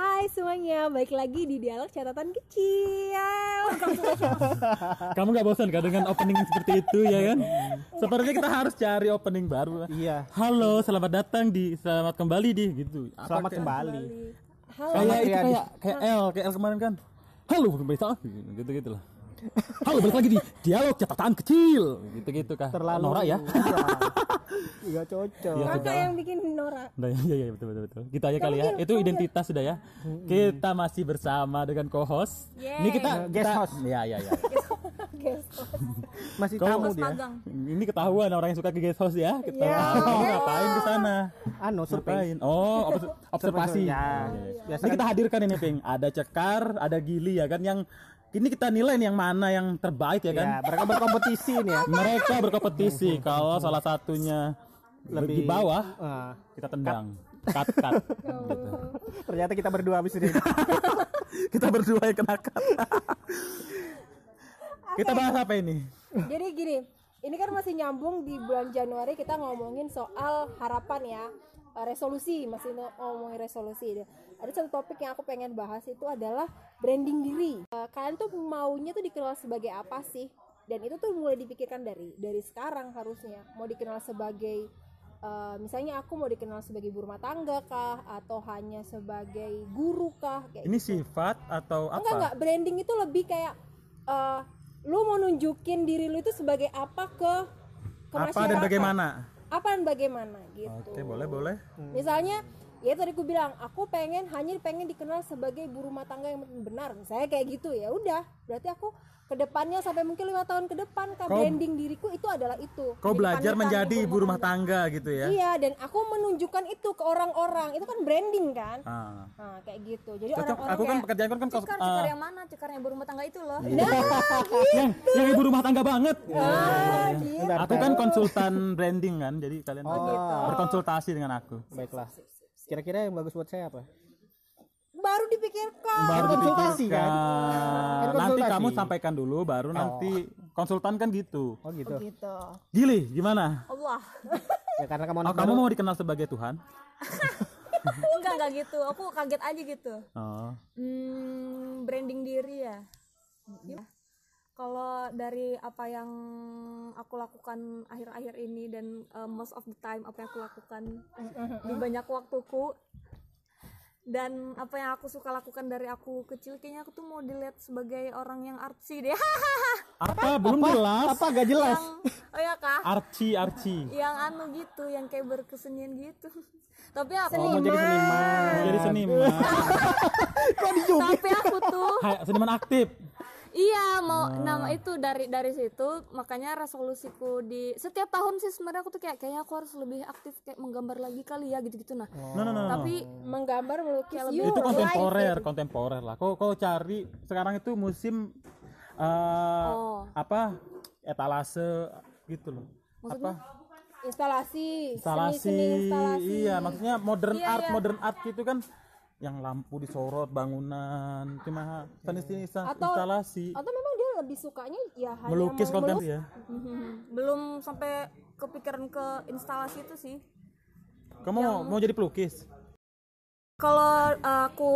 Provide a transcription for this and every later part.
Hai semuanya, balik lagi di dialog catatan kecil. Kamu nggak bosan kan dengan opening seperti itu ya kan? Sepertinya kita harus cari opening baru. Iya. Halo, selamat datang di selamat kembali di gitu. Apa Selamat kayak- kembali. Halo. Kayak itu Riyadi. kayak kayak L, kayak L kemarin kan. Halo, berita gitu gitu lah. Halo, balik lagi di dialog catatan kecil. Gitu gitu kah? Terlalu Nora ya. Iya cocok. Iya. Kakak yang bikin Nora. Nah, iya iya betul betul betul. Kita aja kali ya. Itu identitas sudah ya. Kita masih bersama dengan co-host. Ini kita Guest kita- host. Iya iya iya. Guys, Masih Kau- tamu dia. Ini ketahuan orang yang suka ke guest host ya. Kita Ya. ngapain ke sana? Anu survei. Oh, obs- observasi. Ya. Biasa Ini kita hadirkan ini, Ping. Ada Cekar, ada Gili ya kan yang ini kita nilai nih yang mana yang terbaik ya kan. ya, mereka berkompetisi nih ya. Mereka berkompetisi. Kalau salah satunya lebih di bawah, Ah, kita tendang. Cut cut. gitu. ternyata kita berdua habis ini. Kita berdua yang kena cut. Kita bahas apa ini? Jadi gini, ini kan masih nyambung di bulan Januari kita ngomongin soal harapan ya, eh, resolusi masih ngo- ngomongin resolusi. Ada satu topik yang aku pengen bahas itu adalah branding diri. Eh, Kalian tuh maunya tuh dikenal sebagai apa sih? Dan itu tuh mulai dipikirkan dari dari sekarang harusnya. Mau dikenal sebagai eh, misalnya aku mau dikenal sebagai ibu rumah tangga kah atau hanya sebagai guru kah kayak Ini sifat atau enggak enggak apa? branding itu lebih kayak eh, lu mau nunjukin diri lu itu sebagai apa ke ke Apa dan masyarakat. bagaimana? Apa dan bagaimana gitu Oke, boleh boleh. misalnya ya tadi aku bilang aku pengen hanya pengen dikenal sebagai ibu rumah tangga yang benar misalnya kayak gitu ya udah berarti aku ke depannya sampai mungkin lima tahun ke depan Kau- branding diriku itu adalah itu Kau Jadi belajar menjadi ibu rumah tangga gitu ya. iya dan aku menunjukkan itu ke orang-orang itu kan branding kan Ah. nah kayak gitu jadi orang-orang Aku kan kayak pekerjaan kan kos- Cekar, cekar yang mana? Cekar yang ibu rumah tangga itu loh. yang yang ibu rumah tangga banget. ah, gitu. Bentar, Aku kan konsultan branding kan, jadi kalian gitu. berkonsultasi dengan aku. Baiklah. Kira-kira yang bagus buat saya apa? baru dipikirkan Baru konsultasi, dipikirkan. kan? Kan Nanti kamu sampaikan dulu, baru nanti konsultan kan gitu. Oh gitu. gitu Gili, gimana? Allah. Ya karena kamu Oh, kamu baru. mau dikenal sebagai Tuhan? Enggak, enggak gitu. Aku kaget aja gitu. Oh. Hmm, branding diri ya. Ya. Kalau dari apa yang aku lakukan akhir-akhir ini dan uh, most of the time apa yang aku lakukan di banyak waktuku dan apa yang aku suka lakukan dari aku kecil kayaknya aku tuh mau dilihat sebagai orang yang artsy deh Apa? Belum jelas. Apa gak jelas? yang oh ya kah Archie, Archie. yang anu gitu yang kayak berkesenian gitu tapi aku Oh, mau jadi seniman. Mau jadi seniman. tapi aku tuh seniman aktif. Iya mau nama itu dari dari situ makanya resolusiku di setiap tahun sih sebenarnya aku tuh kayak kayaknya aku harus lebih aktif kayak menggambar lagi kali ya gitu gitu nah No, no, no, no. tapi menggambar melukis you itu kontemporer, it. kontemporer lah. Kau kau cari sekarang itu musim eh, Oh. apa etalase gitu loh. Apa instalasi instalasi? seni, seni instalasi Iya, maksudnya modern Iya, art, iya. modern art itu kan yang lampu disorot, bangunan, cuma seni Atau- instalasi, atau memang dia lebih sukanya ya hanya melukis konten melukis. ya. belum sampai kepikiran ke instalasi itu sih Kamu mau, mau jadi pelukis? kalau uh, aku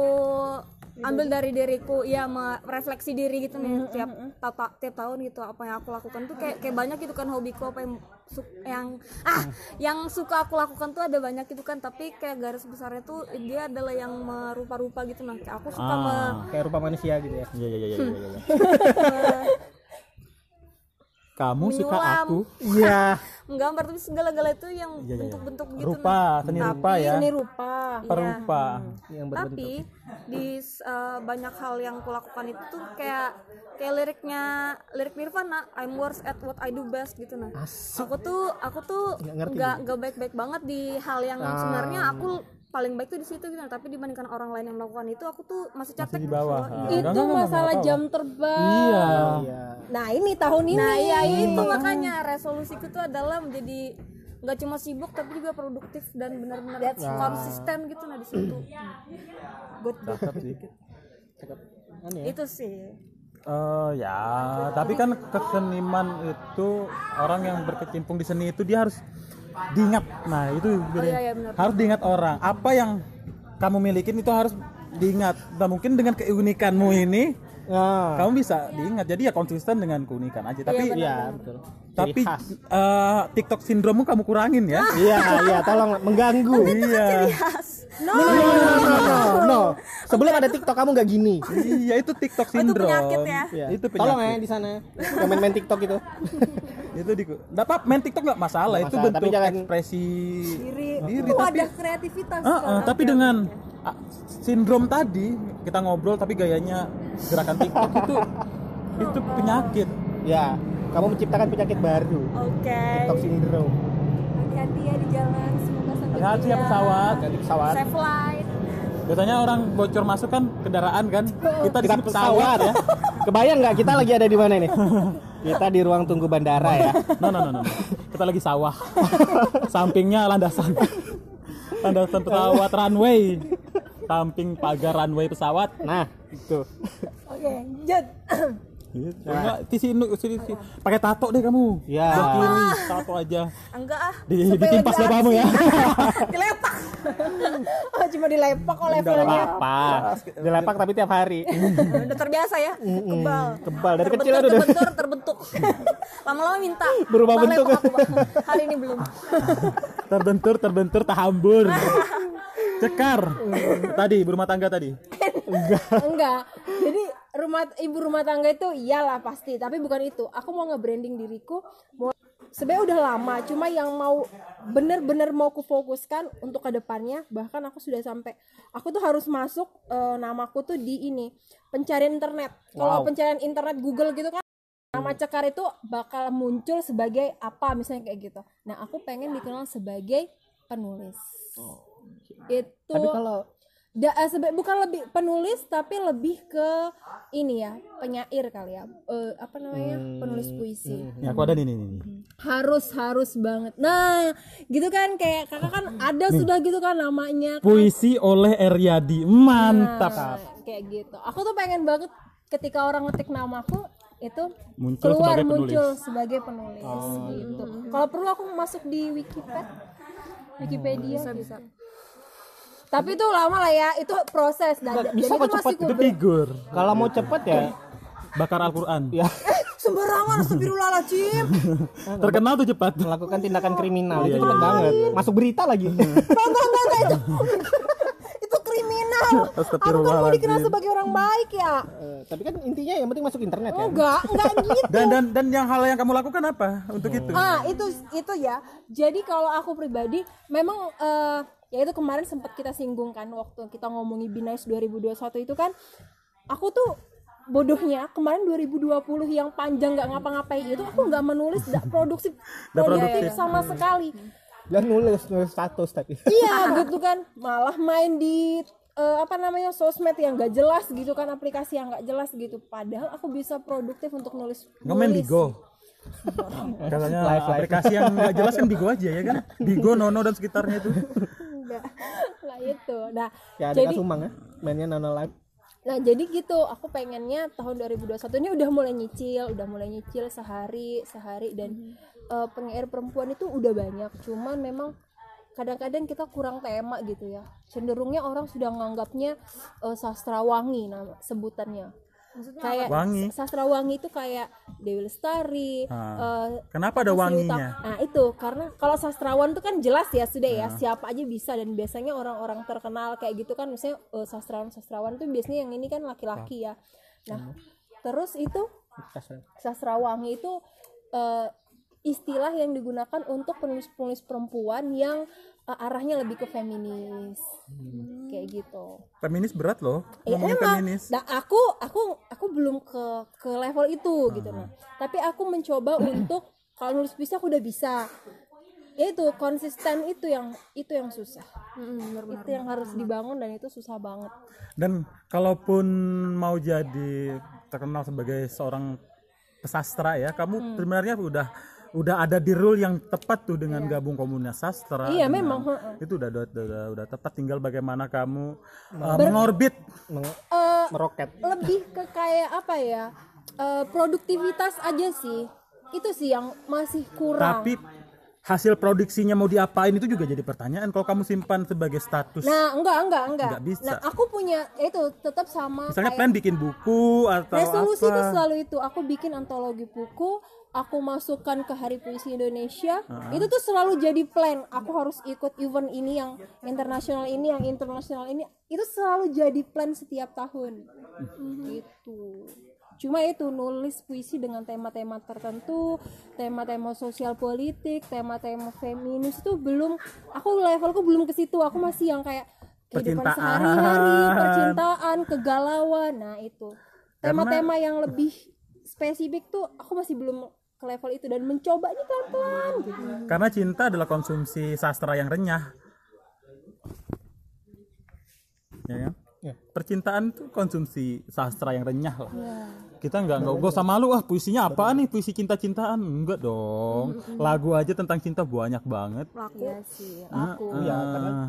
ambil dari diriku ya merefleksi diri gitu nih tiap ta- ta- tiap tahun gitu apa yang aku lakukan tuh kayak kayak banyak gitu kan hobiku apa yang su- yang ah yang suka aku lakukan tuh ada banyak gitu kan tapi kayak garis besarnya tuh dia adalah yang merupa-rupa gitu nah kayak aku suka me- Ah. Kayak rupa manusia gitu ya. Iya iya iya iya iya. iya. Kamu suka aku? Iya. Menggambar tapi segala-gala itu yang Iya, iya, iya. bentuk-bentuk gitu Rupa, seni rupa ya. seni rupa Perupa. Yang berbentuk. tapi di uh, banyak hal yang kulakukan itu tuh kayak kayak liriknya lirik Nirvana I'm worst at what I do best gitu nah aku tuh aku tuh nggak nggak baik-baik banget di hal yang Ah. sebenarnya aku paling baik tuh di situ gitu nah. tapi dibandingkan orang lain yang melakukan itu aku tuh masih Masih capek di bawah. itu enggak, enggak, masalah enggak jam terbang Iya. Iya. nah ini tahun ini nah iya itu makanya resolusiku tuh adalah menjadi nggak cuma sibuk tapi juga produktif dan benar-benar konsisten gitu nah di situ good Cakep sih. Cakep. Ya. itu sih Eh ya, tapi kan keseniman itu orang yang berkecimpung di seni itu dia harus diingat. Nah, itu bedanya. iya, iya, benar. harus diingat orang. Apa yang kamu milikin itu harus diingat. Nah, mungkin dengan keunikanmu ini Nah, kamu bisa diingat. Jadi ya konsisten dengan keunikan aja. Tapi iya betul. tapi Ciri khas. eh, TikTok sindrommu kamu kurangin ya. Iya, iya, tolong mengganggu. iya. No No, no, no, no, no. Sebelum ada TikTok kamu nggak gini. iya, itu TikTok Oh, itu sindrom. penyakit ya? Iya. Itu Tolong ya penyakit. di sana. Yang main-main TikTok itu. itu di dapat main TikTok nggak masalah, Nggak itu masalah, bentuk tapi jangan- ekspresi diri, diri itu tapi ada kreativitas ah, kan? tapi Oke, dengan ah, sindrom tadi kita ngobrol tapi gayanya gerakan TikTok itu itu penyakit. Ya, kamu menciptakan penyakit baru. oke TikTok syndrome. hati-hati ya di jalan Hati-hati ya pesawat. Ganti pesawat. safe flight Biasanya orang bocor masuk kan kendaraan kan. Kita di sini pesawat ya. Kebayang nggak kita lagi ada di mana nih? Kita di ruang tunggu bandara ya. No, no, no, no. Kita lagi sawah. Sampingnya landasan. Landasan pesawat runway. Samping pagar runway pesawat. Nah, itu. oke Jod Gitu. Enggak, di sini sini sini. Pakai tato deh kamu. Ya. Kiri, tato aja. enggak ah Di, ditimpas lebih kamu ya. dilepak oh, cuma dilepak kok Nggak levelnya apa-apa. Dilepak tapi tiap hari. udah terbiasa ya kebal Kebal dari kecil udah. terbentur terbentuk lama-lama minta Berubah bentuk. hari ini belum terbentur terbentur tahambur cekar tadi berumah tangga tadi enggak jadi rumah ibu rumah tangga itu iyalah pasti tapi bukan itu. Aku mau nge-branding diriku mau sebenarnya udah lama cuma yang mau bener-bener mau kufokuskan untuk ke depannya bahkan aku sudah sampai aku tuh harus masuk eh, namaku tuh di ini pencarian internet. Kalau Wow. pencarian internet Google gitu kan nama cekar itu bakal muncul sebagai apa misalnya kayak gitu. Nah aku pengen dikenal sebagai penulis. Itu Tapi kalau Da, eh, sebe- bukan lebih penulis tapi lebih ke ini ya penyair kali ya. Eh, apa namanya? Penulis puisi. ya aku ada nih nih, nih. harus harus banget. Nah gitu kan kayak kakak kan ada sudah gitu kan namanya. Kan. puisi oleh Eryadi. Mantap. Nah, kayak gitu. Aku tuh pengen banget ketika orang ngetik namaku itu Muncul keluar sebagai penulis. muncul sebagai penulis gitu. kalau perlu aku masuk di Wikipedia. Wikipedia bisa bisa tapi itu lama lah ya itu proses dan, dan bisa itu kok cepet, itu figur kalau mau cepet ya bakar Al-Quran. Ya. Sembarangan astagfirullahaladzim terkenal tuh cepat. Melakukan tindakan kriminal Iya, itu iya. cepet banget. Masuk berita lagi. enggak enggak enggak itu. Itu kriminal. Aku kan mau dikenal sebagai orang baik ya. Eh, tapi kan intinya yang penting masuk internet kan. enggak enggak gitu. Dan dan dan yang hal yang kamu lakukan apa untuk itu? Ah itu itu ya. Jadi kalau aku pribadi memang eh, ya itu kemarin sempat kita singgung kan waktu kita ngomongin Binais 2021 itu kan aku tuh bodohnya kemarin 2020 yang panjang nggak ngapa-ngapain itu aku nggak menulis nggak produktif Nggak produktif sama sekali. Dan nulis nulis status tadi. iya gitu kan. Malah main di eh, apa namanya sosmed yang nggak jelas gitu kan aplikasi yang nggak jelas gitu. Padahal aku bisa produktif untuk nulis nggak main nulis. Bigo katanya Live, live. aplikasi yang nggak jelas kan Bigo aja ya kan? Bigo Nono dan sekitarnya itu enggak lah itu nah Ya jadi Kasumang ya. Mainnya Nono Live. Nah jadi gitu, aku pengennya tahun 2021 ini udah mulai nyicil, udah mulai nyicil sehari sehari dan eh, penyair perempuan itu udah banyak. Cuman memang kadang-kadang kita kurang tema gitu ya. Cenderungnya orang sudah menganggapnya eh, sastrawangi nama sebutannya. Maksudnya Kayak Wangi. sastrawangi itu kayak Dewi Lestari. Ah. eh, kenapa ada wanginya Utami. Nah itu karena kalau sastrawan itu kan jelas ya sudah ya siapa aja bisa dan biasanya orang-orang terkenal kayak gitu kan misalnya eh, sastrawan-sastrawan tuh biasanya yang ini kan laki-laki ya. Nah terus itu sastrawangi itu eh, istilah yang digunakan untuk penulis-penulis perempuan yang eh, arahnya lebih ke feminis kayak gitu. feminis berat loh Ya ngomongin emang. feminis Nah, aku aku aku belum ke ke level itu gitu nah. Tapi aku mencoba untuk kalau nulis bisa aku udah bisa. Ya itu konsisten itu yang itu yang susah. Itu yang harus dibangun dan itu susah banget. Dan kalaupun mau jadi terkenal sebagai seorang pesastra ya, kamu Hmm. sebenarnya udah udah ada di rule yang tepat tuh dengan gabung komunitas sastra. Iya, memang, heeh. Itu udah, udah udah udah tepat tinggal bagaimana kamu uh, mengorbit. Meng- Eh, meroket. lebih ke kayak apa ya? eh, produktivitas aja sih. Itu sih yang masih kurang. Tapi hasil produksinya mau diapain itu juga jadi pertanyaan kalau kamu simpan sebagai status Nah, enggak, enggak, enggak. Enggak bisa. Nah, aku punya itu tetap sama misalnya kayak plan bikin buku atau resolusi itu apa selalu itu. Aku bikin antologi buku, aku masukkan ke Hari Puisi Indonesia. Itu tuh selalu jadi plan. Aku harus ikut event ini yang internasional ini, yang internasional ini. Itu selalu jadi plan setiap tahun. Gitu. Cuma itu nulis puisi dengan tema-tema tertentu, tema-tema sosial politik, tema-tema feminis itu belum aku levelku belum ke situ. Aku masih yang kayak kehidupan sehari-hari, percintaan, kegalauan. Nah, itu. Tema-tema yang lebih spesifik tuh aku masih belum ke level itu dan mencoba ini pelan-pelan gitu. karena cinta adalah konsumsi sastra yang renyah ya kan? Ya. percintaan tuh konsumsi sastra yang renyah lah Ya. kita nggak nggak usah malu ah puisinya apa nih puisi cinta-cintaan enggak dong lagu aja tentang cinta banyak banget laku Iya sih, aku. Iya, karena Ah.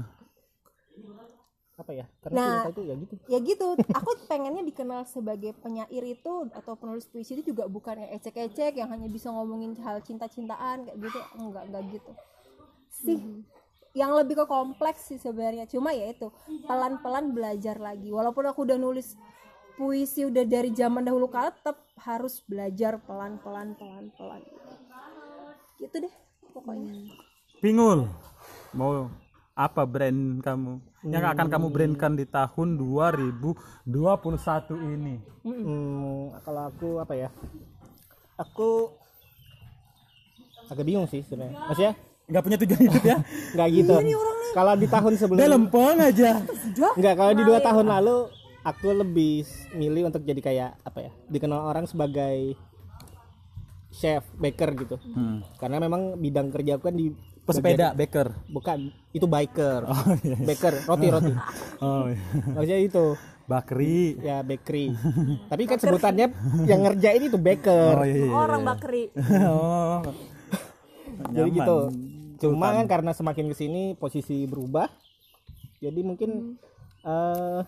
Apa ya? Karena Nah. itu ya gitu. ya gitu. Aku pengennya dikenal sebagai penyair itu atau penulis puisi itu juga bukan yang ecek-ecek yang hanya bisa ngomongin hal cinta-cintaan kayak gitu. Enggak enggak gitu. Sih yang lebih ke kompleks sih sebenarnya. Cuma ya itu pelan-pelan belajar lagi. Walaupun aku udah nulis puisi udah dari zaman dahulu kala tetap harus belajar pelan-pelan pelan-pelan. Gitu deh pokoknya. Pingul. Mau apa brand kamu yang akan kamu brandkan di tahun 2021 ini Hmm, kalau aku apa ya? Aku agak bingung sih sebenarnya. Maksudnya nggak punya tujuan hidup ya nggak gitu. Kalau di tahun sebelumnya lempeng aja nggak kalau di dua tahun lalu aku lebih milih untuk jadi kayak apa ya? Dikenal orang sebagai chef, baker gitu. Hmm. Karena memang bidang kerja aku kan di pesepeda baker bukan itu biker. oh iya Baker, roti roti. oh iya. Maksudnya itu bakri ya bakery. Tapi kan sebutannya yang ngerjain itu baker. oh iya, iya. orang bakri oh jadi Nyaman. gitu cuma kan karena semakin ke sini posisi berubah jadi mungkin eh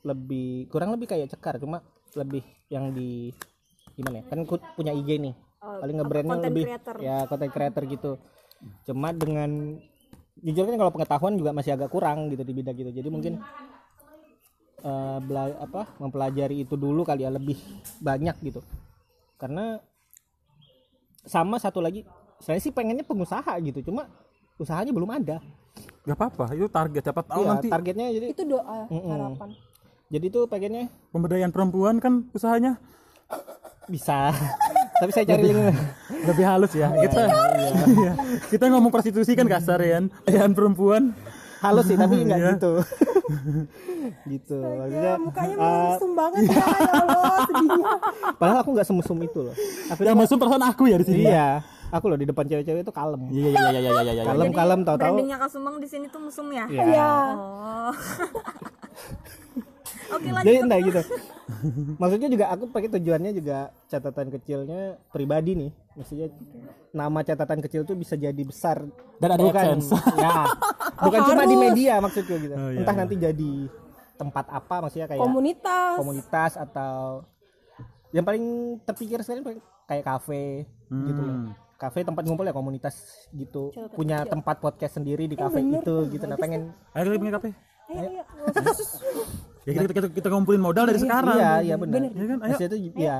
lebih kurang lebih kayak cekar cuma lebih yang di gimana ya kan punya IG nih Oh, paling ngebrandnya lebih creator. ya content creator gitu cuma dengan jujur kan kalau pengetahuan juga masih agak kurang gitu di bidang gitu jadi mungkin eh, bela- apa mempelajari itu dulu kali ya lebih banyak gitu. Karena sama satu lagi saya sih pengennya pengusaha gitu cuma usahanya belum ada. Nggak apa-apa itu target siapa tahu Iya, nanti targetnya jadi itu doa harapan. Jadi tuh pengennya pemberdayaan perempuan kan usahanya. Bisa tapi saya cari link. Lebih halus ya kita Iya. kita ngomong prostitusi kan kasar ya pemberdayaan perempuan. Halus sih tapi nggak Iya. gitu. Gitu. Maksudnya mukanya eh, mesum banget ya ya Allah sedihnya. Padahal aku nggak semusum itu loh. Aku yang masuk perasaan aku ya di sini iya. Aku loh di depan cewek-cewek itu kalem. Iya iya iya iya iya iya. Kalem kalem tau tau brandingnya Kasumang di sini tuh musuh ya? Iya. ya oh oke lanjut. jadi enggak gitu. Maksudnya juga aku pakai tujuannya juga catatan kecilnya pribadi nih. Maksudnya nama catatan kecil tuh bisa jadi besar. Dan ada bukan. AdSense. ya bukan cuma di media maksudnya gitu. Oh, iya, entah iya. nanti jadi tempat apa maksudnya kayak komunitas. komunitas atau yang paling terpikir sekali paling kayak kafe gitu loh. Hmm. kafe tempat ngumpul ya komunitas gitu. Punya tempat podcast sendiri di kafe itu gitu nah pengen ayo kita punya kafe. Ayo. Ayo ya kita, kita, kita ngumpulin modal dari sekarang. iya iya benar. Iya kan? Ayo. Maksudnya itu ya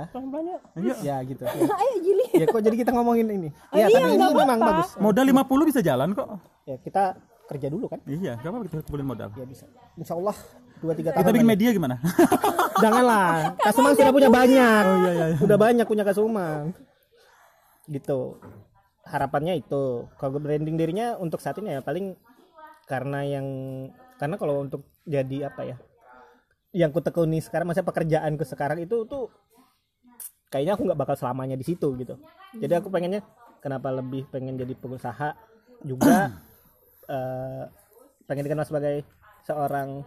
Ayo. ya gitu. Ayo Jili ya kok jadi kita ngomongin ini? Ya iya, tapi ini memang bagus. Modal 50 bisa jalan kok. Ya kita kerja dulu kan? Iya gak apa-apa kita kumpulin modal. Ya bisa. Insya Allah dua tiga tahun kita bikin media gimana? Janganlah. Kasumang sudah punya banyak. Oh, iya, iya, iya. udah banyak punya kasumang gitu. Harapannya itu. Kalau branding dirinya untuk saat ini ya paling karena yang karena kalau untuk jadi apa ya yang ku tekuni sekarang masa pekerjaanku sekarang itu tuh kayaknya aku nggak bakal selamanya di situ gitu. Jadi aku pengennya kenapa lebih pengen jadi pengusaha juga eh, pengen dikenal sebagai seorang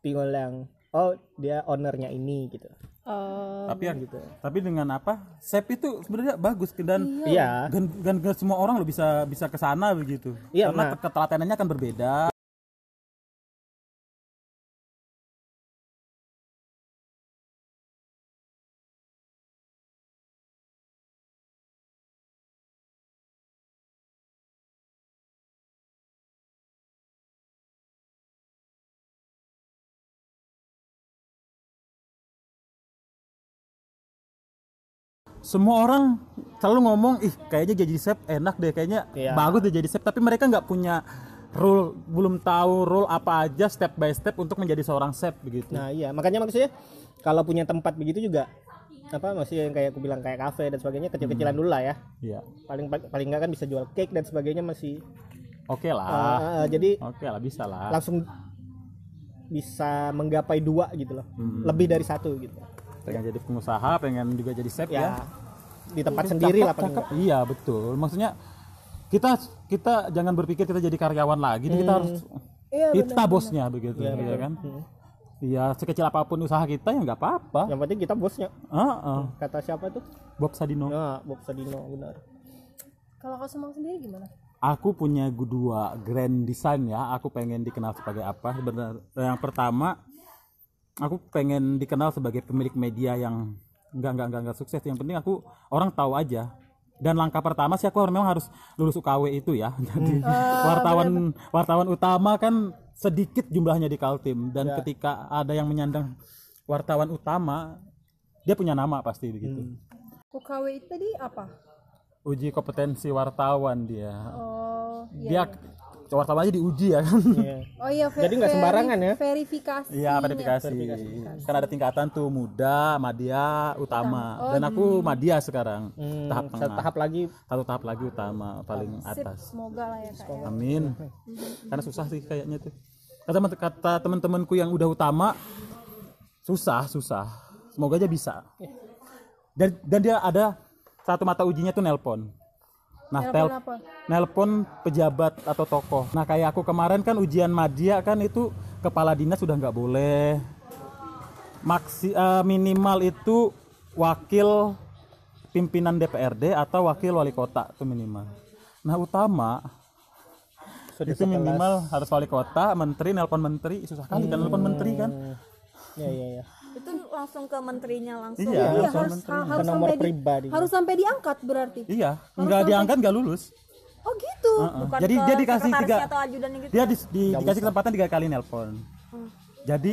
pingul yang oh dia ownernya ini gitu. Eh, tapi ya gitu. tapi dengan apa? Sep itu sebenarnya bagus dan iya. dan, dan gak semua orang lo bisa bisa ke sana begitu. Iya, karena nah. ketelatenannya akan berbeda semua orang selalu ngomong ih kayaknya jadi chef enak deh kayaknya Iya. bagus deh jadi chef tapi mereka nggak punya rule belum tahu rule apa aja step by step untuk menjadi seorang chef begitu Nah iya makanya maksudnya kalau punya tempat begitu juga apa masih yang kayak aku bilang kayak kafe dan sebagainya kecil-kecilan dulu lah ya. Iya Paling paling nggak kan bisa jual cake dan sebagainya masih. oke lah Ah, ah, jadi oke lah bisa lah langsung bisa menggapai dua gitu loh. Lebih dari satu gitu. Pengen jadi pengusaha pengen juga jadi chef Ya ya, di tempat sendiri lah Cakep, iya betul. Maksudnya kita kita jangan berpikir kita jadi karyawan lagi. Kita harus Iya, kita bosnya begitu ya kan? Iya sekecil apa pun usaha kita ya nggak apa-apa. Yang penting kita bosnya. Heeh. Kata siapa tuh? Bob Sadino. Nah, Bob Sadino benar. Kalau kau semang sendiri gimana? aku punya dua grand design ya. Aku pengen dikenal sebagai apa sebenarnya yang pertama aku pengen dikenal sebagai pemilik media yang enggak enggak enggak, enggak sukses. Yang penting aku orang tahu aja. Dan langkah pertama sih aku memang harus lulus UKW itu ya. Jadi wartawan wartawan utama kan sedikit jumlahnya di Kaltim. Dan ketika ada yang menyandang wartawan utama dia punya nama pasti begitu. UKW itu tadi apa? uji kompetensi wartawan dia. Oh, dia wartawan aja diuji ya kan Iya. oh iya. ve- Jadi nggak sembarangan ya? Verifikasi. Iya verifikasi. Kan ada tingkatan tuh muda, madya, utama. Dan aku madya sekarang. Hmm, tahap satu tengah. tahap lagi Satu tahap lagi utama paling Sip, atas. semoga lah ya kak ya. Amin. Karena susah sih kayaknya tuh. Kata kata teman-temanku yang udah utama susah, susah. Semoga aja bisa. Dan dan dia ada satu mata ujinya tuh nelpon. Nah, tel nelpon pejabat atau tokoh. Nah kayak aku kemarin kan ujian madya kan itu kepala dinas sudah nggak boleh. Maksi eh, minimal itu wakil pimpinan DPRD atau wakil wali kota itu minimal. Nah utama sudah itu minimal harus wali kota, menteri, nelpon menteri susah kali kan nelpon menteri kan. ya ya ya. Itu langsung ke menterinya langsung Iya, Iya harus menteri. ha- harus Ke nomor sampai di, pribadi. harus sampai diangkat berarti. Iya, nggak diangkat nggak lulus. Oh gitu. Heeh. bukan Jadi ke dia dikasih tiga, atau ajudannya gitu dia di- di- dikasih kesempatan tiga kali nelpon. Jadi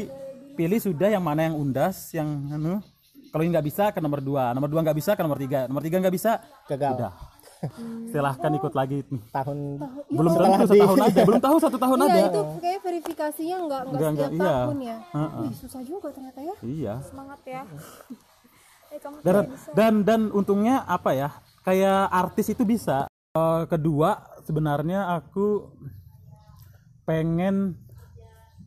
pilih sudah yang mana yang undas, yang anu. Kalau ini nggak bisa ke nomor dua, nomor dua nggak bisa ke nomor tiga, nomor tiga nggak bisa, Gagal. udah. Silahkan ikut lagi. Tahun Belum tentu setahun aja, belum tahu satu tahun Iya aja. itu kayak verifikasinya nggak nggak setiap iya. tahun ya. Heeh. Wih susah juga ternyata ya. Iya. semangat ya eh kamu Dan, dan dan untungnya apa ya? Kayak artis itu bisa. Eh, kedua sebenarnya aku pengen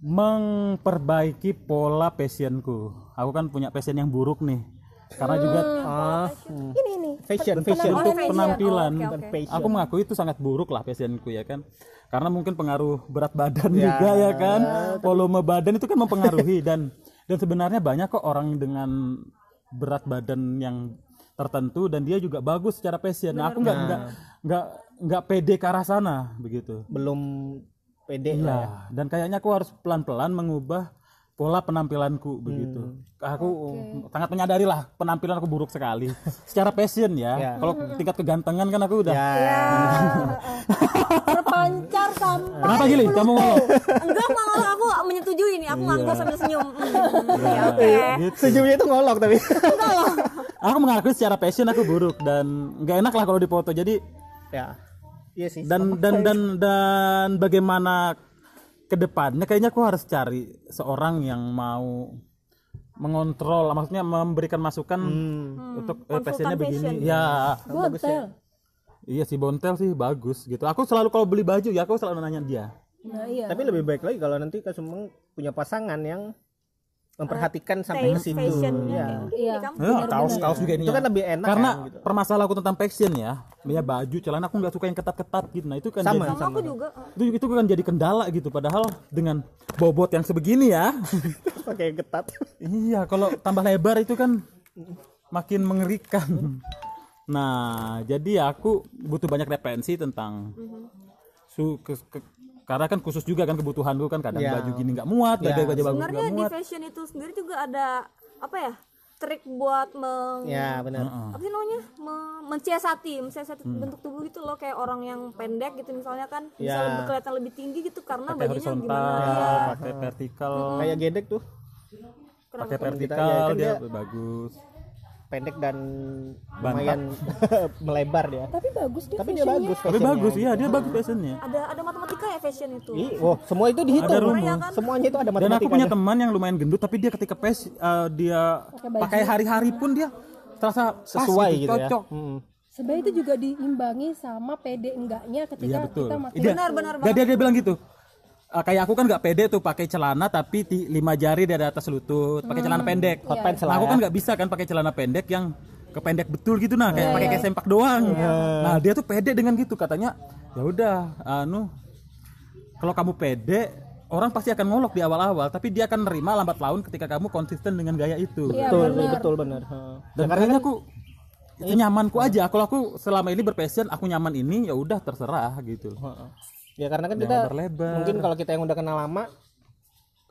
memperbaiki pola passionku. Aku kan punya passion yang buruk nih. Karena juga ah, Ini ini. fashion fashion untuk fashion. penampilan. Dan oke. fashion. Aku mengakui itu sangat buruk lah passionku ya kan. Karena mungkin pengaruh berat badan juga ya kan. Volume badan itu kan mempengaruhi dan dan sebenarnya banyak kok orang dengan berat badan yang tertentu dan dia juga bagus secara passion. Nah, aku nggak nggak nggak nggak pede ke arah sana begitu. belum pede lah ya. Iya, dan kayaknya aku harus pelan-pelan mengubah pola penampilanku begitu. Aku sangat menyadari lah penampilan aku buruk sekali. Secara passion ya. Ya. Kalau tingkat kegantengan kan aku udah. Ya. Terpancar sampai. Kenapa gili? Kamu ngomong? enggak malah aku menyetujui nih aku ngangguk sambil senyum Hmm, ya oke gitu. Sejumnya itu ngolok tapi. Aku mengakui secara passion aku buruk dan nggak enak lah kalau dipoto. Jadi ya. Iya sih. dan dan dan dan bagaimana ke depannya kayaknya aku harus cari seorang yang mau mengontrol maksudnya memberikan masukan untuk eh, passionnya begini. ya Bontel. iya sih bontel sih bagus gitu. Aku selalu kalau beli baju ya aku selalu nanya dia. Nah iya. Tapi lebih baik lagi kalau nanti Kak Sumeng punya pasangan yang memperhatikan sampai ke situ. fashionnya Iya. gitu. Iya. Ya, kaos kaos juga ini Itu kan lebih enak karena kan, gitu. permasalahan aku tentang passion ya ya baju celana aku nggak suka yang ketat-ketat gitu nah itu kan Sama. jadi, sama aku juga itu itu kan jadi kendala gitu padahal dengan bobot yang sebegini ya pakai ketat. Iya, kalau tambah lebar itu kan makin mengerikan. Nah, jadi aku butuh banyak referensi tentang su ke- ke- karena kan khusus juga kan kebutuhanku kan kadang Ya. baju gini nggak muat, Ya. baju baju bagus sebenarnya nggak di muat. fashion itu sendiri juga ada apa ya trik buat meng Ya benar. apa sih namanya Me- mensiasati mensiasati Hmm. bentuk tubuh gitu loh kayak orang yang pendek gitu misalnya kan bisa Ya. lebih kelihatan lebih tinggi gitu karena Pakai bajunya gimana ya pakai vertikal, Kayak gedek tuh. pakai kita, vertikal ya, kan dia dia- bagus. Pendek dan lumayan melebar dia tapi bagus dia tapi dia fashionnya. bagus tapi bagus iya dia bagus fashionnya ada ada matematika ya fashion itu Ih, oh, semua itu dihitung. Ada rumus. Iya kan? Semuanya itu ada dan aku punya teman yang lumayan gendut tapi dia ketika pes eh, dia pakai hari-hari pun dia terasa pas Sesuai gitu, ya. cocok Hmm. sebenarnya itu juga diimbangi sama pede enggaknya ketika iya betul kita makin Dia- Benar, benar dia, dia, dia bilang gitu "Ah, kayak aku kan nggak pede tuh pakai celana tapi ti- lima jari dari atas lutut pakai celana pendek. Hot pants nah lah aku ya. kan nggak bisa kan pakai celana pendek yang kependek betul gitu nah kayak pakai kayak sempak doang. Nah dia tuh pede dengan gitu katanya ya udah anu kalau kamu pede orang pasti akan ngolok di awal-awal tapi dia akan nerima lambat laun ketika kamu konsisten dengan gaya itu. Iya, betul, benar. betul benar. Heeh. dan kayaknya aku itu nyamanku aja. Kalau aku selama ini berpassion aku nyaman ini ya udah terserah gitu Ya karena kan kita berlebar. mungkin kalau kita yang udah kenal lama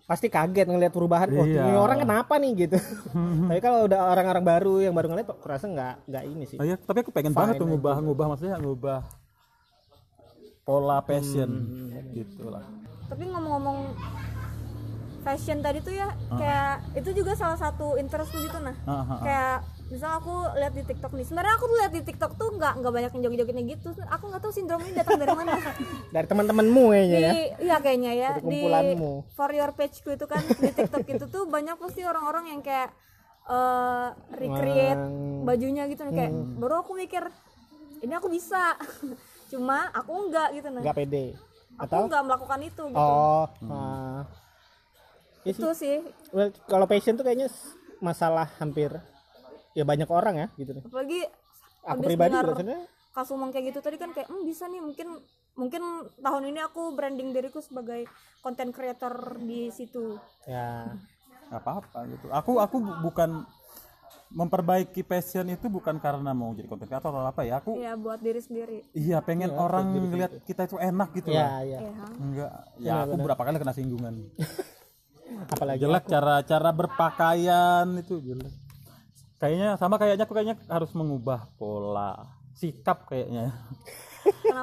pasti kaget ngelihat perubahan oh Iya. ini orang kenapa nih gitu tapi kalau udah orang-orang baru yang baru ngeliat aku rasa nggak nggak ini sih Oh iya, tapi aku pengen banget tuh ngubah ngubah maksudnya ngubah pola passion gitu lah. tapi ngomong-ngomong fashion tadi tuh ya kayak itu juga salah satu interest gitu nah Ah, ah, ah. kayak misal aku lihat di TikTok nih sebenarnya aku tuh lihat di TikTok tuh nggak nggak banyak yang joget-jogetnya gitu. Aku nggak tahu sindrom ini datang dari mana. Dari teman-temanmu kayaknya di ya? iya kayaknya ya. Dari di kumpulanmu. for your page ku itu kan di TikTok itu tuh banyak pasti orang-orang yang kayak eh recreate Wang. bajunya gitu nih. Kayak Hmm. baru aku mikir ini aku bisa. Cuma aku enggak gitu nah nggak pede? Aku nggak melakukan itu gitu. Oh. Ya sih. itu sih. Well, kalau passion tuh kayaknya masalah hampir ya banyak orang ya gitu nih apalagi aku habis pribadi Kak Sumang kayak gitu tadi kan kayak hmm, bisa nih mungkin mungkin tahun ini aku branding diriku sebagai content creator di situ ya apa-apa gitu. Aku aku bu- bukan memperbaiki passion itu bukan karena mau jadi konten kreator atau apa ya. Aku ya buat diri sendiri iya pengen orang ngeliat kita itu enak gitu ya lah. ya ya Enggak. Ya aku berapa kali kena singgungan. apalagi jelek cara cara berpakaian itu jelek. Kayaknya sama kayaknya aku kayaknya harus mengubah pola sikap kayaknya.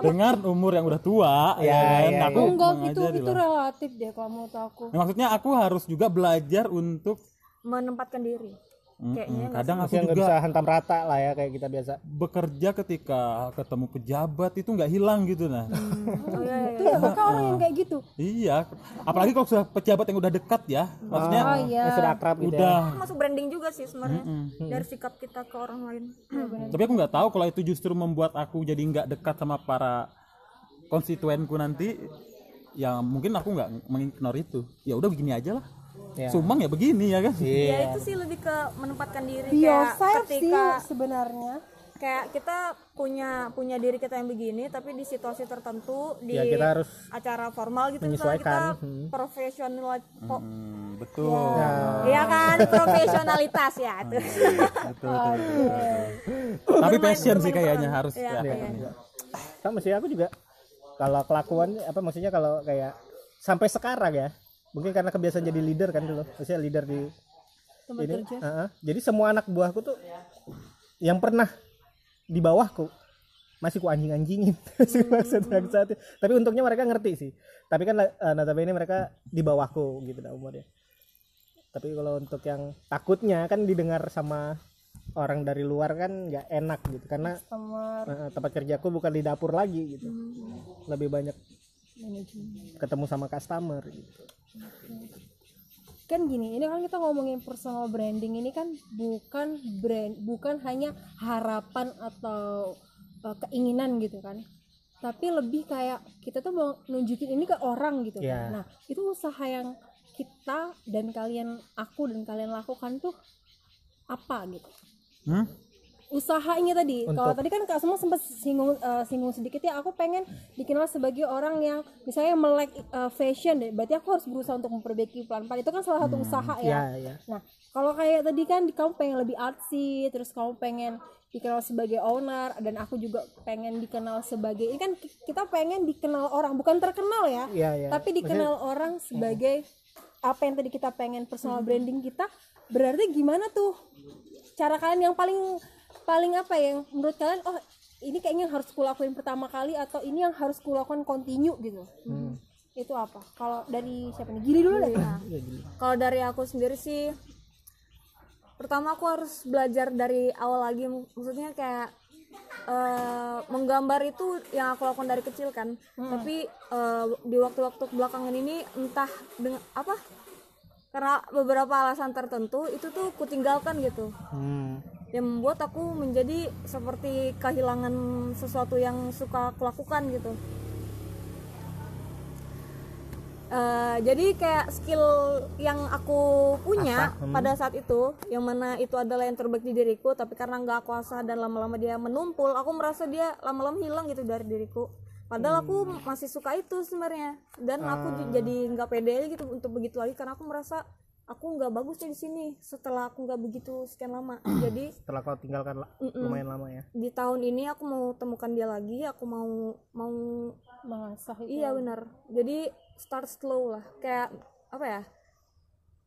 Dengan umur yang udah tua ya, kan? ya, aku enggak mengajari gitu itu lah. relatif deh kalau menurut aku Nah, maksudnya aku harus juga belajar untuk menempatkan diri kayaknya Mm, kadang aku juga bisa hantam rata lah ya kayak kita biasa. Bekerja ketika ketemu pejabat itu nggak hilang gitu nah. Oh iya iya itu ya orang yang kayak gitu? Iya. Apalagi kalau sudah pejabat yang udah dekat ya. Maksudnya oh iya. Yang sudah akrab gitu ya. Udah. Itu masuk branding juga sih sebenarnya dari sikap kita ke orang lain. Tapi aku nggak tahu kalau itu justru membuat aku jadi nggak dekat sama para konstituenku nanti. Ya mungkin aku nggak mengignore itu. Ya udah begini aja lah Ya. sumang ya begini ya kan? Ya itu sih lebih ke menempatkan diri be kayak yourself sih ketika sebenarnya. kayak kita punya punya diri kita yang begini tapi di situasi tertentu di ya kita harus acara formal gitu misalnya kita Menyesuaikan. profesional Hmm, betul. Iya kan? Profesionalitas ya. Itu betul, betul, betul, betul. tapi passion sih kayaknya harus Iya, ya. iya. sama sih aku juga kalau kelakuan apa maksudnya kalau kayak sampai sekarang ya mungkin karena kebiasaan jadi leader kan dulu. Maksudnya leader di tempat ini. kerja. Heeh. jadi semua anak buahku tuh yang pernah di bawahku masih ku anjing anjingin maksud bangsat. tapi untungnya mereka ngerti sih. Tapi kan uh, notabene mereka di bawahku gitu dah umurnya. Tapi kalau untuk yang takutnya kan didengar sama orang dari luar kan nggak enak gitu. Karena uh, tempat kerjaku bukan di dapur lagi gitu. Lebih banyak manajemen. ketemu sama customer gitu kan gini ini kan kita ngomongin personal branding ini kan bukan brand bukan hanya harapan atau uh, keinginan gitu kan tapi lebih kayak kita tuh mau nunjukin ini ke orang gitu Iya. kan nah itu usaha yang kita dan kalian aku dan kalian lakukan tuh apa gitu Hmm? Usahanya tadi. Kalau tadi kan kak semua sempat singgung eh, singgung sedikit ya aku pengen dikenal sebagai orang yang misalnya melek eh, fashion deh. Berarti aku harus berusaha untuk memperbaiki pelan-pelan. Itu kan salah satu usaha ya. ya ya nah kalau kayak tadi kan kamu pengen lebih artsy terus kamu pengen dikenal sebagai owner dan aku juga pengen dikenal sebagai ini kan ki- kita pengen dikenal orang bukan terkenal ya Iya, iya. tapi dikenal orang sebagai apa yang tadi kita pengen personal branding kita. Berarti gimana tuh cara kalian yang paling paling apa ya, yang menurut kalian oh ini kayaknya yang harus kulakuin pertama kali atau ini yang harus kulakukan continue gitu? Itu apa? Kalau dari siapa nih? Gili dulu deh. Kalau dari aku sendiri sih pertama aku harus belajar dari awal lagi. Maksudnya kayak eh, menggambar itu yang aku lakukan dari kecil kan. Tapi eh, di waktu-waktu belakangan ini entah dengan apa? Karena beberapa alasan tertentu itu tuh kutinggalkan gitu. Hmm. Yang membuat aku menjadi seperti kehilangan sesuatu yang suka aku lakukan gitu Eh, jadi kayak skill yang aku punya Asah, hmm. pada saat itu yang mana itu adalah yang terbaik di diriku tapi karena nggak aku asah dan lama-lama dia menumpul aku merasa dia lama-lama hilang gitu dari diriku padahal aku Hmm. masih suka itu sebenarnya dan aku Ah. jadi nggak pede aja gitu untuk begitu lagi karena aku merasa aku nggak bagusnya di sini setelah aku nggak begitu sekian lama. Jadi setelah kau tinggalkan la- lumayan lama ya? Di tahun ini aku mau temukan dia lagi aku mau mau mengasah itu. Iya benar. Jadi start slow lah. Kayak apa ya?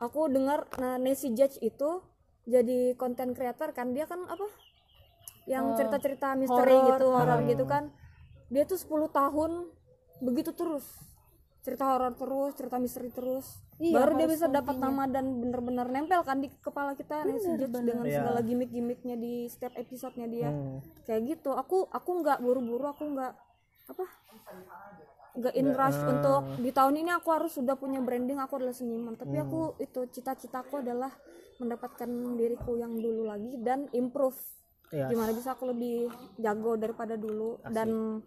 Aku dengar nah, Nancy Judge itu jadi konten creator kan? Dia kan apa? Yang Oh, cerita-cerita misteri horor. gitu horor Hmm. gitu kan? Dia tuh 10 tahun begitu terus. Cerita horor terus cerita misteri terus Iya, baru dia bisa dapat nama dan bener-bener nempel kan di kepala kita Nancy Judge dengan Iya. segala gimmick-gimmicknya di setiap episodenya dia. Hmm. kayak gitu. Aku aku nggak buru-buru aku nggak apa nggak in rush untuk di tahun ini aku harus sudah punya branding aku adalah seniman. Tapi aku itu cita-citaku adalah mendapatkan diriku yang dulu lagi dan improve. Iya. gimana bisa aku lebih jago daripada dulu. Dan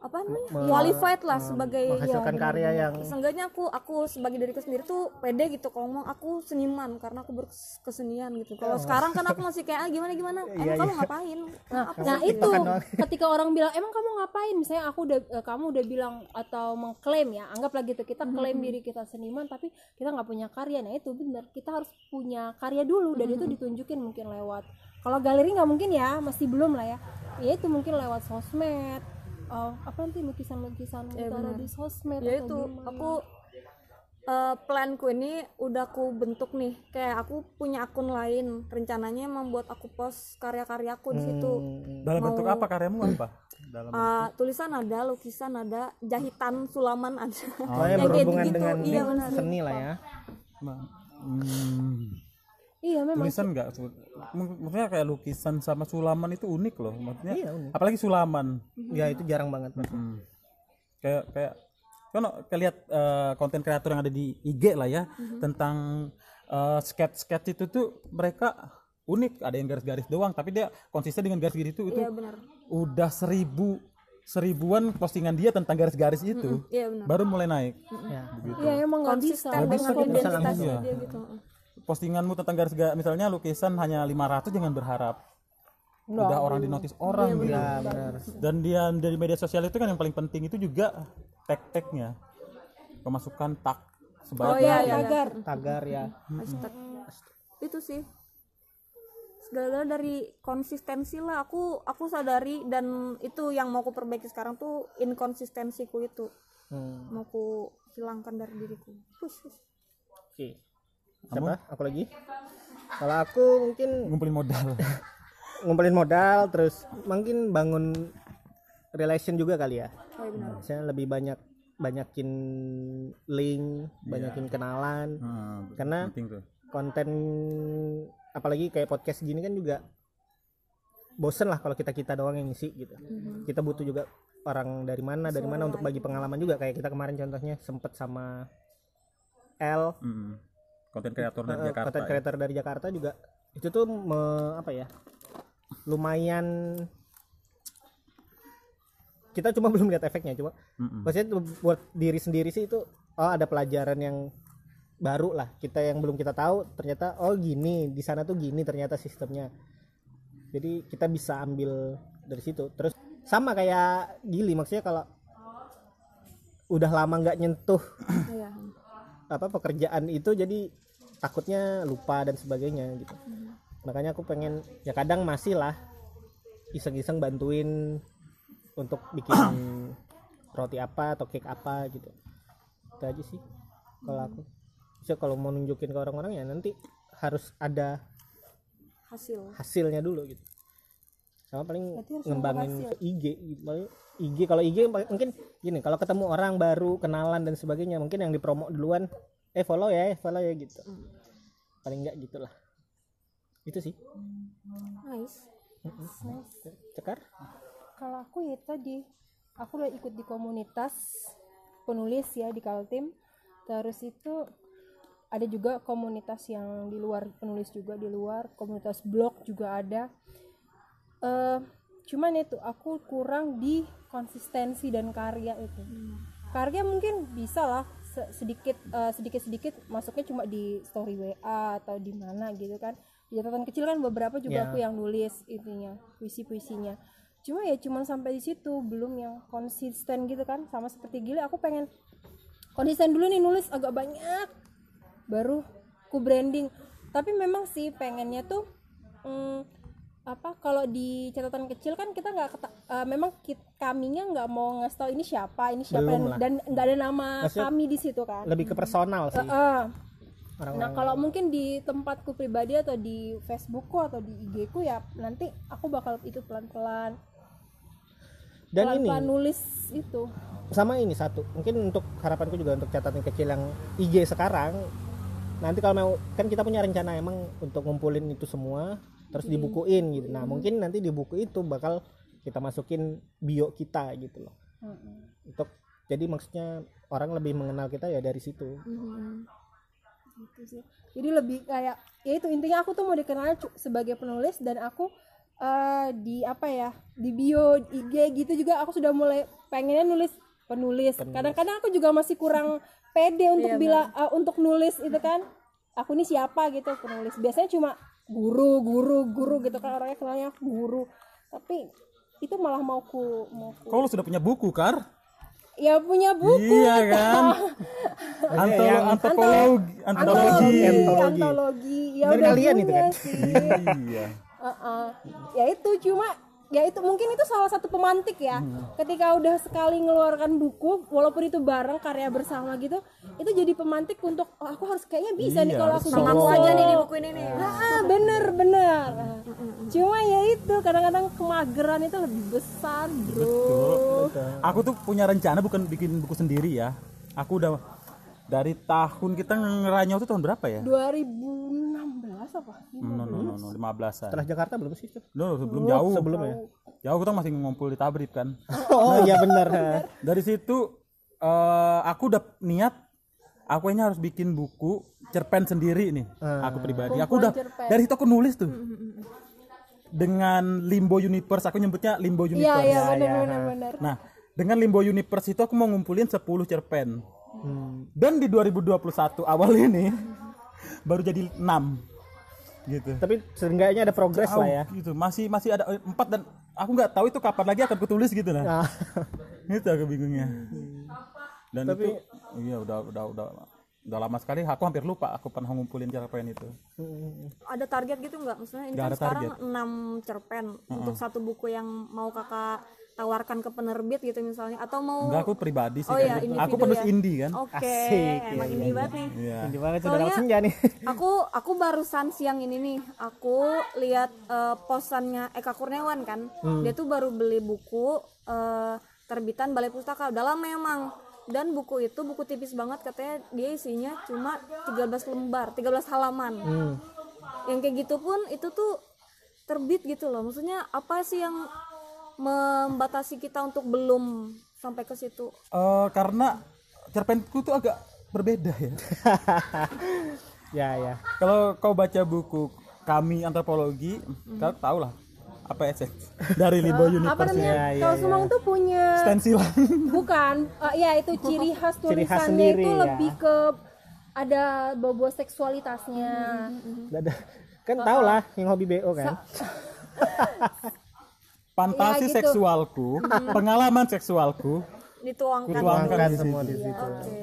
apa namanya? Qualified lah sebagai menghasilkan ya, karya yang seenggaknya aku aku sebagai diriku sendiri tuh pede gitu. Kalau ngomong aku seniman karena aku berkesenian gitu. Kalau sekarang kan aku masih kayak ah, gimana gimana? Emang Iya, kamu iya. ngapain? Nah, Apa nah sih?" itu. Ketika orang bilang emang kamu ngapain? Misalnya aku udah eh, kamu udah bilang atau mengklaim ya anggaplah gitu kita klaim diri kita seniman tapi kita nggak punya karya. Nah itu benar kita harus punya karya dulu dan itu ditunjukin mungkin lewat kalau galeri nggak mungkin ya masih belum lah ya. Ya itu mungkin lewat sosmed eh, apa nanti lukisan-lukisan Ya, benar. di sosmed ya atau itu gimana. aku eh, planku ini udah aku bentuk nih. Kayak aku punya akun lain. Rencananya membuat aku post karya-karyaku di situ. Hmm. dalam Mau- bentuk apa? Karyamu apa? Dalam Eh, tulisan ada lukisan ada jahitan sulaman ada. Pokoknya Yang kayak berhubungan gitu, dengan iya, seni lah ya. Hmm. Iya memang. Tulisan enggak maksudnya kayak lukisan sama sulaman itu unik loh maksudnya. Iya, unik. apalagi sulaman. Ya itu jarang banget. Hmm. kayak kayak kan kalian konten kreator yang ada di IG lah ya Mhm. tentang eh, sketch-sketch itu tuh mereka unik ada yang garis-garis doang tapi dia konsisten dengan garis-garis itu itu iya benar. udah seribu seribuan postingan dia tentang garis-garis itu iya benar. baru mulai naik. Ya. Iya emang nggak bisa. Nggak bisa bisa dia gitu postinganmu tentang garis-garis misalnya lukisan hanya 500 jangan berharap. Udah orang di notice orang gitu. ya benar. Dan dia dari media sosial itu kan yang paling penting itu juga tag-tagnya pemasukan tag oh sebagai iya. iya tagar. Tagar ya. Hashtag. itu sih. Segala dari konsistensi lah. Aku aku sadari dan itu yang mau aku perbaiki sekarang tuh inkonsistensiku itu. Hmm. mau aku hilangkan dari diriku. Hush, hush. Siapa? Aku lagi? Kalau aku mungkin ngumpulin modal. Ngumpulin modal terus mungkin bangun relation juga kali ya. Oh, iya benar. saya lebih banyak banyakin link banyakin kenalan. Hmm, Karena- penting tuh. konten apalagi kayak podcast gini kan juga bosen lah kalau kita kita doang yang ngisi gitu. Kita butuh juga orang dari mana dari mana untuk bagi pengalaman juga. Kayak kita kemarin contohnya sempet sama L. Mm-mm. Konten kreator dari eh, Jakarta content ya. creator dari Jakarta juga itu tuh me- apa ya lumayan kita cuma belum lihat efeknya cuma Mm-mm. maksudnya tuh buat diri sendiri sih itu oh ada pelajaran yang baru lah kita yang belum kita tahu ternyata oh gini di sana tuh gini ternyata sistemnya jadi kita bisa ambil dari situ terus sama kayak Gili maksudnya kalau udah lama nggak nyentuh Iya. apa pekerjaan itu jadi takutnya lupa dan sebagainya gitu. Makanya aku pengen ya kadang masih lah iseng-iseng bantuin untuk bikin roti apa atau cake apa gitu. Itu aja sih kalau aku. So kalau mau nunjukin ke orang-orang ya nanti harus ada hasil. hasilnya dulu gitu. Sama paling ngembangin IG gitu. IG kalau IG mungkin gini kalau ketemu orang baru kenalan dan sebagainya mungkin yang dipromo duluan eh follow ya eh, follow ya gitu. Paling enggak gitulah. Itu sih. Nice. Cekar? Kalau aku ya tadi aku udah ikut di komunitas penulis ya di Kaltim. Terus itu ada juga komunitas yang di luar penulis juga di luar komunitas blog juga ada. Eh cuman itu aku kurang di konsistensi dan karya itu. Karya mungkin bisa lah se- sedikit sedikit sedikit masuknya cuma di story WA atau di mana gitu kan. Di catatan kecil kan beberapa juga Ya. aku yang nulis intinya puisi puisinya cuma ya cuman sampai di situ belum yang konsisten gitu kan sama seperti gila aku pengen konsisten dulu nih nulis agak banyak baru ku branding. Tapi memang sih pengennya tuh mm, apa kalau di catatan kecil kan kita nggak eh, memang kit, kaminya nggak mau ngasih tahu ini siapa ini siapa Belum dan- nggak ada nama Maksudnya kami di situ kan. lebih ke personal sih. Heeh. orang-orang Nah kalau mungkin di tempatku pribadi atau di Facebookku atau di IG ku ya nanti aku bakal itu pelan-pelan. Dan ini pelan-pelan nulis itu. sama ini satu mungkin untuk harapanku juga untuk catatan kecil yang IG sekarang nanti kalau mau kan kita punya rencana emang untuk ngumpulin itu semua terus dibukuin gitu nah mungkin nanti di buku itu bakal kita masukin bio kita gitu loh untuk jadi maksudnya orang lebih mengenal kita ya dari situ Gitu sih. Jadi lebih kayak ya itu intinya aku tuh mau dikenal sebagai penulis dan aku eh, di apa ya di bio di IG gitu juga aku sudah mulai pengennya nulis penulis. Kadang-kadang aku juga masih kurang pede untuk bila eh, untuk nulis itu kan. Aku ini siapa gitu penulis. Biasanya cuma guru, guru, guru gitu kan orangnya kenalnya guru. Tapi itu malah mau ku mau ku Kau lu sudah punya buku, Kar? ya punya buku Iya kan? Antolo, yang- antropologi, antropologi. antologi, Antologi. antologi. Ya Dari udah kalian itu punya kan? sih. Iya. Heeh. ya itu cuma ya itu mungkin itu salah satu pemantik ya. Hmm. ketika udah sekali ngeluarkan buku walaupun itu bareng karya bersama gitu itu jadi pemantik untuk oh, aku harus kayaknya bisa nih Iya, kalau harus aku sama aku aja nih di buku ini nih. Ah, bener bener. Cuma ya itu kadang-kadang kemageran itu lebih besar bro. Aku tuh punya rencana bukan bikin buku sendiri ya. Aku udah dari tahun kita ngeranyau tuh tahun berapa ya? 2016 apa No, no, no, no, 15-an. setelah Jakarta belum sih Cuk? No, sebelum jauh. sebelum ya Jauh kita masih ngumpul di Tabrib kan. oh iya benar Dari situ eh aku udah niat aku ini harus bikin buku cerpen sendiri nih. Aku pribadi. Aku udah cerpen. dari situ aku nulis tuh. Dengan Limbo Universe, aku nyebutnya Limbo iya Universe. iya bener bener bener Nah, dengan Limbo Universe itu aku mau ngumpulin 10 cerpen. Dan di 2021 awal ini baru jadi 6. Gitu. tapi seenggaknya ada progres lah ya Gitu. Masih masih ada eh, empat dan aku nggak tahu itu kapan lagi akan kutulis gitu lah. nah, itu aku bingungnya. Dan itu iya udah udah udah udah lama sekali aku hampir lupa aku pernah ngumpulin cerpen itu. ada target gitu nggak maksudnya ini Nggak kan ada sekarang target. 6 cerpen untuk satu buku yang mau kakak tawarkan ke penerbit gitu misalnya atau mau Enggak aku pribadi sih Oh iya, gitu. individu Aku penulis ya. indie kan. oke Asik, emang ini iya, banget nih. Iya. ini banget sudah senja nih. aku aku barusan siang ini nih aku lihat eh, posannya Eka Kurniawan kan. Dia tuh baru beli buku eh, terbitan Balai Pustaka. Udah lama emang. Dan buku itu buku tipis banget katanya dia isinya cuma 13 lembar 13 halaman. Yang kayak gitu pun itu tuh terbit gitu loh. Maksudnya apa sih yang membatasi kita untuk belum sampai ke situ? Eh, karena cerpenku tuh agak berbeda ya. ya ya. Kalau kau baca buku kami antropologi, kau tahu lah apa essence dari Limbo apa Universe namanya Iya, iya, kalau Sumang tuh punya stensilan. bukan. Eh, ya itu ciri khas Ciri khas tulisannya sendiri, itu ya. lebih ke ada bobo seksualitasnya. Nggak ada kan tau lah yang hobi BO kan Fantasi Ya, gitu. seksualku, pengalaman seksualku, dituangkan di semua di situ Oke.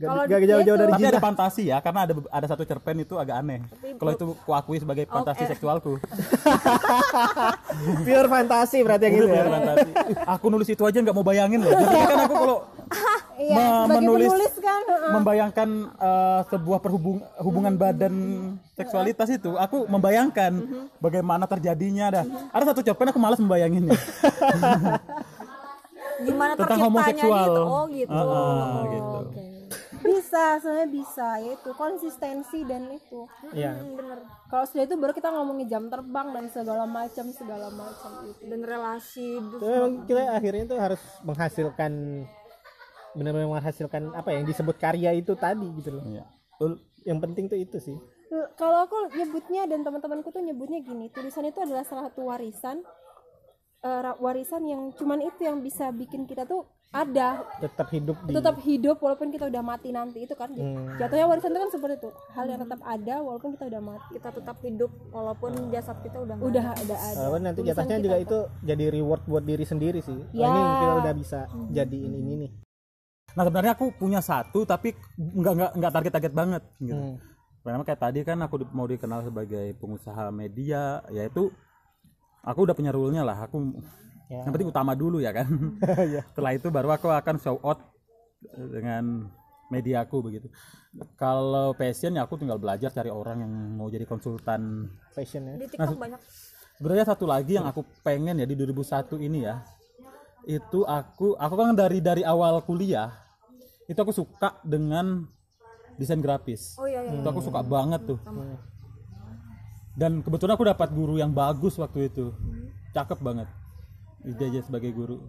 gak, Kalau gak dia jauh-jauh dari Tapi ada fantasi ya, karena ada ada satu cerpen itu agak aneh. Kalau itu kuakui sebagai fantasi seksualku. pure fantasi berarti yang gitu Itu ya fantasi. Aku nulis itu aja nggak mau bayangin loh. Jadi kan aku kalau iya me- menulis penulis kan heeh. membayangkan eh, sebuah perhubung hubungan badan seksualitas itu, aku membayangkan bagaimana terjadinya dah. Ada satu cerpen aku malas membayanginnya. gimana Tentang homoseksual. gitu oh gitu ah, Oh, gitu. oke. bisa sebenarnya bisa yaitu konsistensi dan itu Iya. Hmm, bener kalau sudah itu baru kita ngomongin jam terbang dan segala macam segala macam itu dan relasi Tapi memang kita akhirnya tuh harus menghasilkan benar-benar menghasilkan apa ya, yang disebut karya itu tadi gitu loh. Iya. Yang penting tuh itu sih. Eh, kalau aku nyebutnya dan teman-temanku tuh nyebutnya gini tulisan itu adalah salah satu warisan eh, ra- warisan yang cuman itu yang bisa bikin kita tuh ada Tetap hidup di tetap hidup walaupun kita udah mati nanti itu kan Hmm. jatuhnya warisan itu kan seperti itu hal yang tetap ada walaupun kita udah mati kita tetap hidup walaupun jasad kita udah nggak udah ada ada Walaupun nanti kita juga tetap. itu jadi reward buat diri sendiri sih. Oh, Ya. ini kita udah bisa jadi ini ini nih. Nah sebenarnya aku punya satu tapi nggak nggak nggak target-target banget gitu. Hmm. Pertama kayak tadi kan aku mau dikenal sebagai pengusaha media, yaitu aku udah punya rule-nya lah. Aku Ya. yang penting utama dulu ya kan. Iya. Setelah itu baru aku akan show out dengan mediaku begitu. Kalau passion ya aku tinggal belajar cari orang yang mau jadi konsultan. Fashion ya. di TikTok banyak Sebenarnya satu lagi yang aku pengen ya di 2001 ini ya. Itu aku aku kan dari dari awal kuliah itu aku suka dengan desain grafis. oh iya iya itu aku suka banget tuh. Dan kebetulan aku dapat guru yang bagus waktu itu. Cakep banget. Dia aja sebagai guru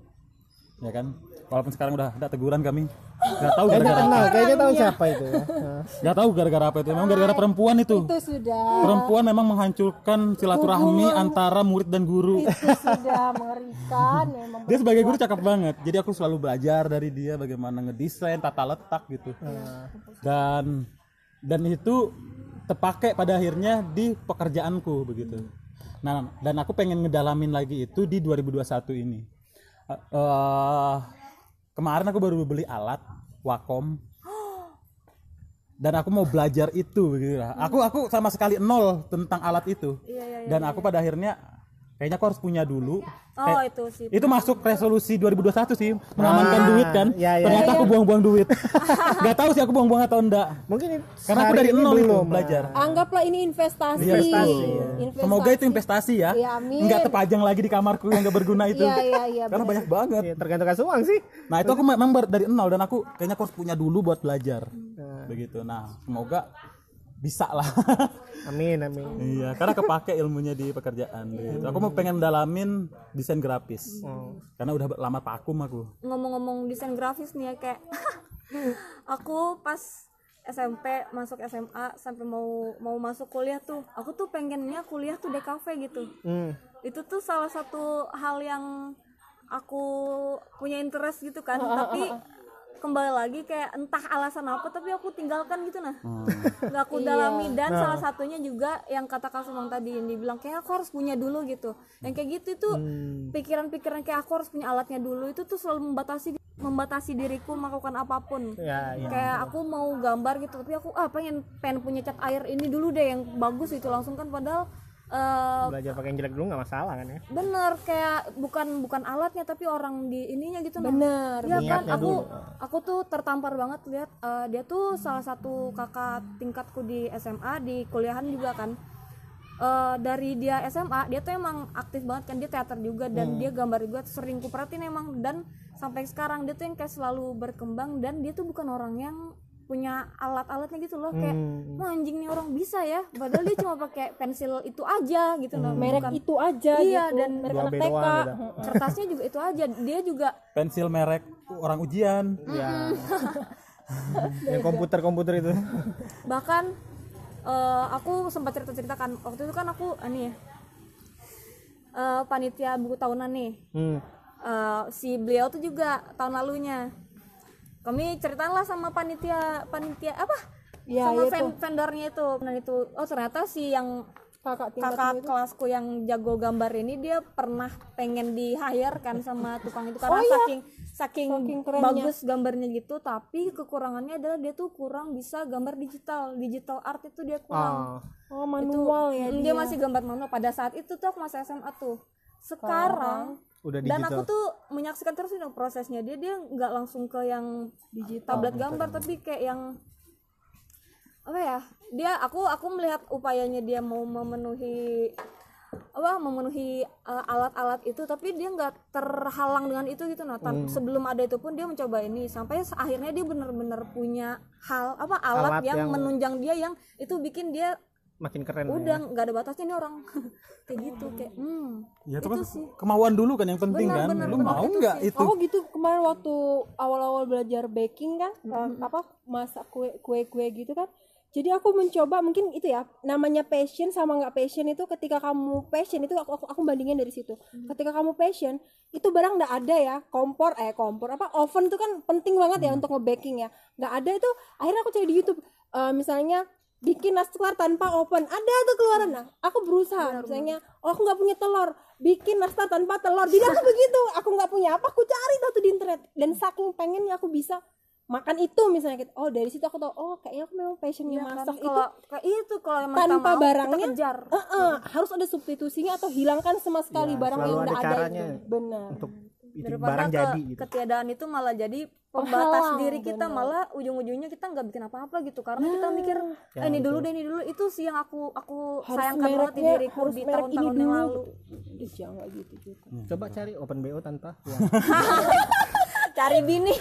ya kan? Walaupun sekarang udah ada teguran kami. Nggak tahu gara-gara kenal, kayaknya tahu siapa itu ya. Nggak tahu gara-gara apa itu. Memang gara-gara perempuan itu. Itu sudah. Perempuan memang menghancurkan silaturahmi antara murid dan guru. Itu sudah mengerikan memang dia sebagai guru cakep banget. Jadi aku selalu belajar dari dia bagaimana ngedesain tata letak gitu. Dan dan itu terpakai pada akhirnya di pekerjaanku begitu. Nah dan aku pengen ngedalamin lagi itu di 2021 ini Eh, kemarin aku baru beli alat Wacom. Dan aku mau belajar itu begitu lah. aku aku sama sekali nol tentang alat itu. Iya iya dan aku pada akhirnya kayaknya aku harus punya dulu. Oh itu sih. itu masuk resolusi 2021 sih mengamankan Ah, duit kan. ya, ya, ternyata aku buang-buang duit. Nggak tahu sih aku buang-buang atau enggak. Mungkin karena aku dari nol itu belum, belajar. Anggaplah ini investasi. Investasi, ya. Investasi. semoga itu investasi ya. Ya, amin. nggak terpajang lagi di kamarku yang nggak berguna itu. Iya iya iya karena banyak banget. Ya, tergantung uang sih. nah itu aku memang dari nol dan aku kayaknya aku harus punya dulu buat belajar. Nah. begitu. Nah semoga bisa lah Amin, amin. iya karena kepake ilmunya di pekerjaan gitu. aku mau pengen dalamin desain grafis Oh. karena udah lama vakum aku ngomong-ngomong desain grafis nih ya kayak aku pas SMP masuk SMA sampai mau mau masuk kuliah tuh aku tuh pengennya kuliah tuh DKV gitu Hmm. itu tuh salah satu hal yang aku punya interest gitu kan tapi kembali lagi kayak entah alasan apa tapi aku tinggalkan gitu nah. Nggak aku dalami. Dan salah satunya juga yang kata Kak Sumang tadi yang dibilang kayak aku harus punya dulu gitu. Yang kayak gitu itu pikiran-pikiran kayak aku harus punya alatnya dulu itu tuh selalu membatasi membatasi diriku melakukan apa pun. Ya, ya. kayak aku mau gambar gitu tapi aku ah pengen pengen punya cat air ini dulu deh yang bagus itu langsung kan. Padahal eh, Belajar pakai yang jelek dulu nggak masalah kan ya. bener kayak bukan bukan alatnya tapi orang di ininya gitu nah. bener Iya kan aku dulu. aku tuh tertampar banget lihat eh, dia tuh salah satu kakak tingkatku di SMA di kuliahan juga kan Eh, dari dia SMA dia tuh emang aktif banget kan dia teater juga dan dia gambar juga sering kuperhatiin emang dan sampai sekarang dia tuh yang kayak selalu berkembang dan dia tuh bukan orang yang punya alat-alatnya gitu loh kayak Hmm. anjing nih orang bisa ya. Padahal dia cuma pakai pensil itu aja gitu loh merek Bukan- itu aja Iya, gitu. dan merek anak TK kertasnya juga itu aja. Dia juga pensil merek orang ujian. Ya. yang komputer-komputer itu. bahkan eh, aku sempat cerita ceritakan waktu itu kan aku ini ya eh, panitia buku tahunan nih. Hmm. Eh, si beliau tuh juga tahun lalunya kami ceritain lah sama panitia panitia apa? Ya, sama itu. ven- vendornya itu. Dan itu oh ternyata si yang kakak kakak kelasku yang jago gambar ini dia pernah pengen di hire kan sama tukang itu. Karena saking saking, Oh, Saking kerennya. bagus gambarnya gitu tapi kekurangannya adalah dia tuh kurang bisa gambar digital. Digital art itu dia kurang. Oh. oh manual ya Mm, dia. masih gambar manual. Pada saat itu tuh aku masih SMA tuh. Sekarang Udah dan aku tuh menyaksikan terus ini prosesnya. Dia dia nggak langsung ke yang digital tablet gambar tapi kayak yang apa ya dia aku aku melihat upayanya dia mau memenuhi apa memenuhi uh, alat-alat itu tapi dia nggak terhalang dengan itu gitu nah tan- sebelum ada itu pun dia mencoba ini sampai akhirnya dia benar-benar punya hal apa alat, Alat yang, yang- menunjang dia yang itu bikin dia makin keren lah ya. udah nggak ada batasnya nih orang kayak gitu kayak hmm ya itu kan sih. kemauan dulu kan yang penting Benar, kan benar, lu benar. mau Itu nggak sih. itu Aku gitu kemarin waktu awal-awal belajar baking kan, eh, apa masak kue kue kue gitu kan. Jadi aku mencoba mungkin itu ya namanya passion sama nggak passion itu ketika kamu passion itu aku aku, aku bandingin dari situ. Ketika kamu passion itu barang nggak ada ya kompor eh kompor apa oven itu kan penting banget ya untuk nge-baking ya. Nggak ada itu akhirnya aku cari di YouTube eh, misalnya bikin nastar tanpa oven. Ada tuh keluaran. Nah aku berusaha. Misalnya oh aku nggak punya telur. Bikin nastar tanpa telur. Jadi aku begitu. Aku nggak punya apa aku cari tuh tuh di internet. Dan saking pengennya aku bisa makan itu misalnya gitu. oh dari situ aku tahu oh kayaknya aku memang passionnya kan? masak itu kalau kayak itu kalau emang tanpa mau, barangnya kita kejar. Eh, eh, harus ada substitusinya atau hilangkan sama sekali Ya, barang yang ada udah ada caranya itu. Benar. untuk itu daripada barang ke- jadi gitu. ketiadaan itu malah jadi pembatas Penghalang, diri kita bener. malah ujung-ujungnya kita nggak bikin apa-apa gitu. Karena kita mikir Ya, "Ah, ini dulu deh ini dulu. Itu sih yang aku aku harus sayangkan banget di diriku di tahun-tahun yang dulu. lalu. Ih, jangan gitu juga. Coba cari open bo tanpa uang cari bini.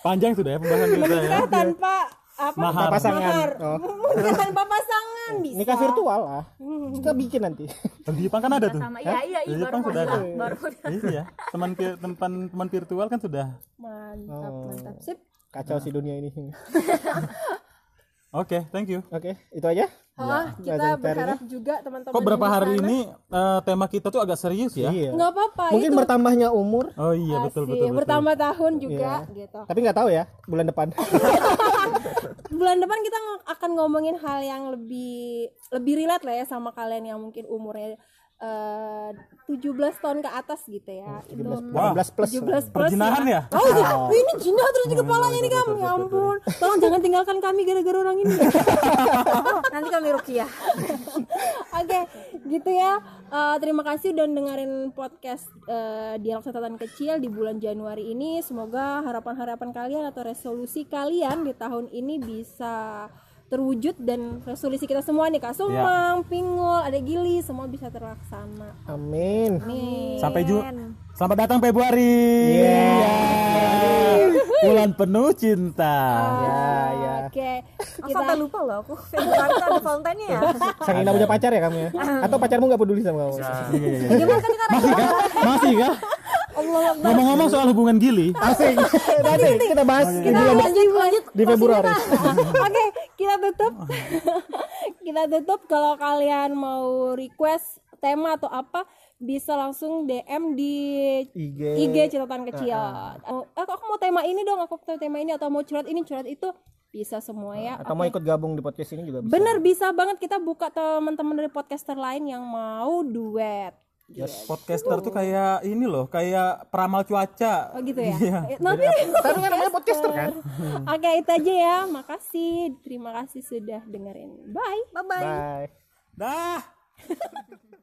Panjang sudah ya pembahasan kita ya. Tanpa apa? Mahar. pasangan. Mahar. oh. tanpa pasangan bisa nikah virtual lah. Kita bikin nanti. Di Jepang kan ada tuh sama. iya iya di iya baru Jepang sudah ada. baru bilang. iya. Teman teman teman virtual kan sudah. Mantap Oh. mantap. Sip. Kacau si dunia ini. Oke thank you. Oke itu aja Ah, kita Bahasan berharap juga teman-teman kok berapa hari sana- ini eh, tema kita tuh agak serius ya? Iya. Nggak apa-apa mungkin itu bertambahnya umur. Oh iya betul asik. betul betul. bertambah tahun juga gitu. Tapi nggak tahu ya bulan depan. Bulan depan kita akan ngomongin hal yang lebih lebih relate lah ya sama kalian yang mungkin umurnya eh 17 tahun ke atas gitu ya itu 18 plus 17 plus perjinahan ya Oh, iya. Wih, ini jinah terus di kepalanya nih kamu. Ya ampun. Tolong jangan tinggalkan kami gara-gara orang ini. nanti kami rukiah Oke, gitu ya. Eh, terima kasih udah dengerin podcast eh, dialog catatan kecil di bulan Januari ini. Semoga harapan-harapan kalian atau resolusi kalian di tahun ini bisa terwujud dan resolusi kita semua nih Kak. Sumang, Pingul, ada Gili semua bisa terlaksana. amin. Nih. sampai ju selamat datang Februari Ya. bulan penuh cinta. Ya ya Oke, aku kita sampai lupa loh aku Februari ada Valentine ya. Saking nggak punya pacar ya kamu ya? Atau pacarmu nggak peduli sama kamu? Iya, iya, iya. masih kah? masih kah ngomong-ngomong soal hubungan Gili. Asik. Nanti kita bahas di kita bulan lanjut lanjut. di Februari. Oke, kita tutup. kita tutup. Kalau kalian mau request tema atau apa bisa langsung DM di IG IG catatan kecil. Oh, aku, aku mau tema ini dong, aku mau tema ini atau mau curhat ini, curhat itu. Bisa semua ya. atau mau ikut gabung di podcast ini juga bisa. Bener bisa banget. Kita buka teman-teman dari podcaster lain yang mau duet. Podcaster tuh kayak ini loh kayak peramal cuaca Oh gitu ya. Iya. Eh, Nanti tapi kan namanya podcaster kan Oke, itu aja ya. Makasih. Terima kasih sudah dengerin. Bye. bye bye bye dah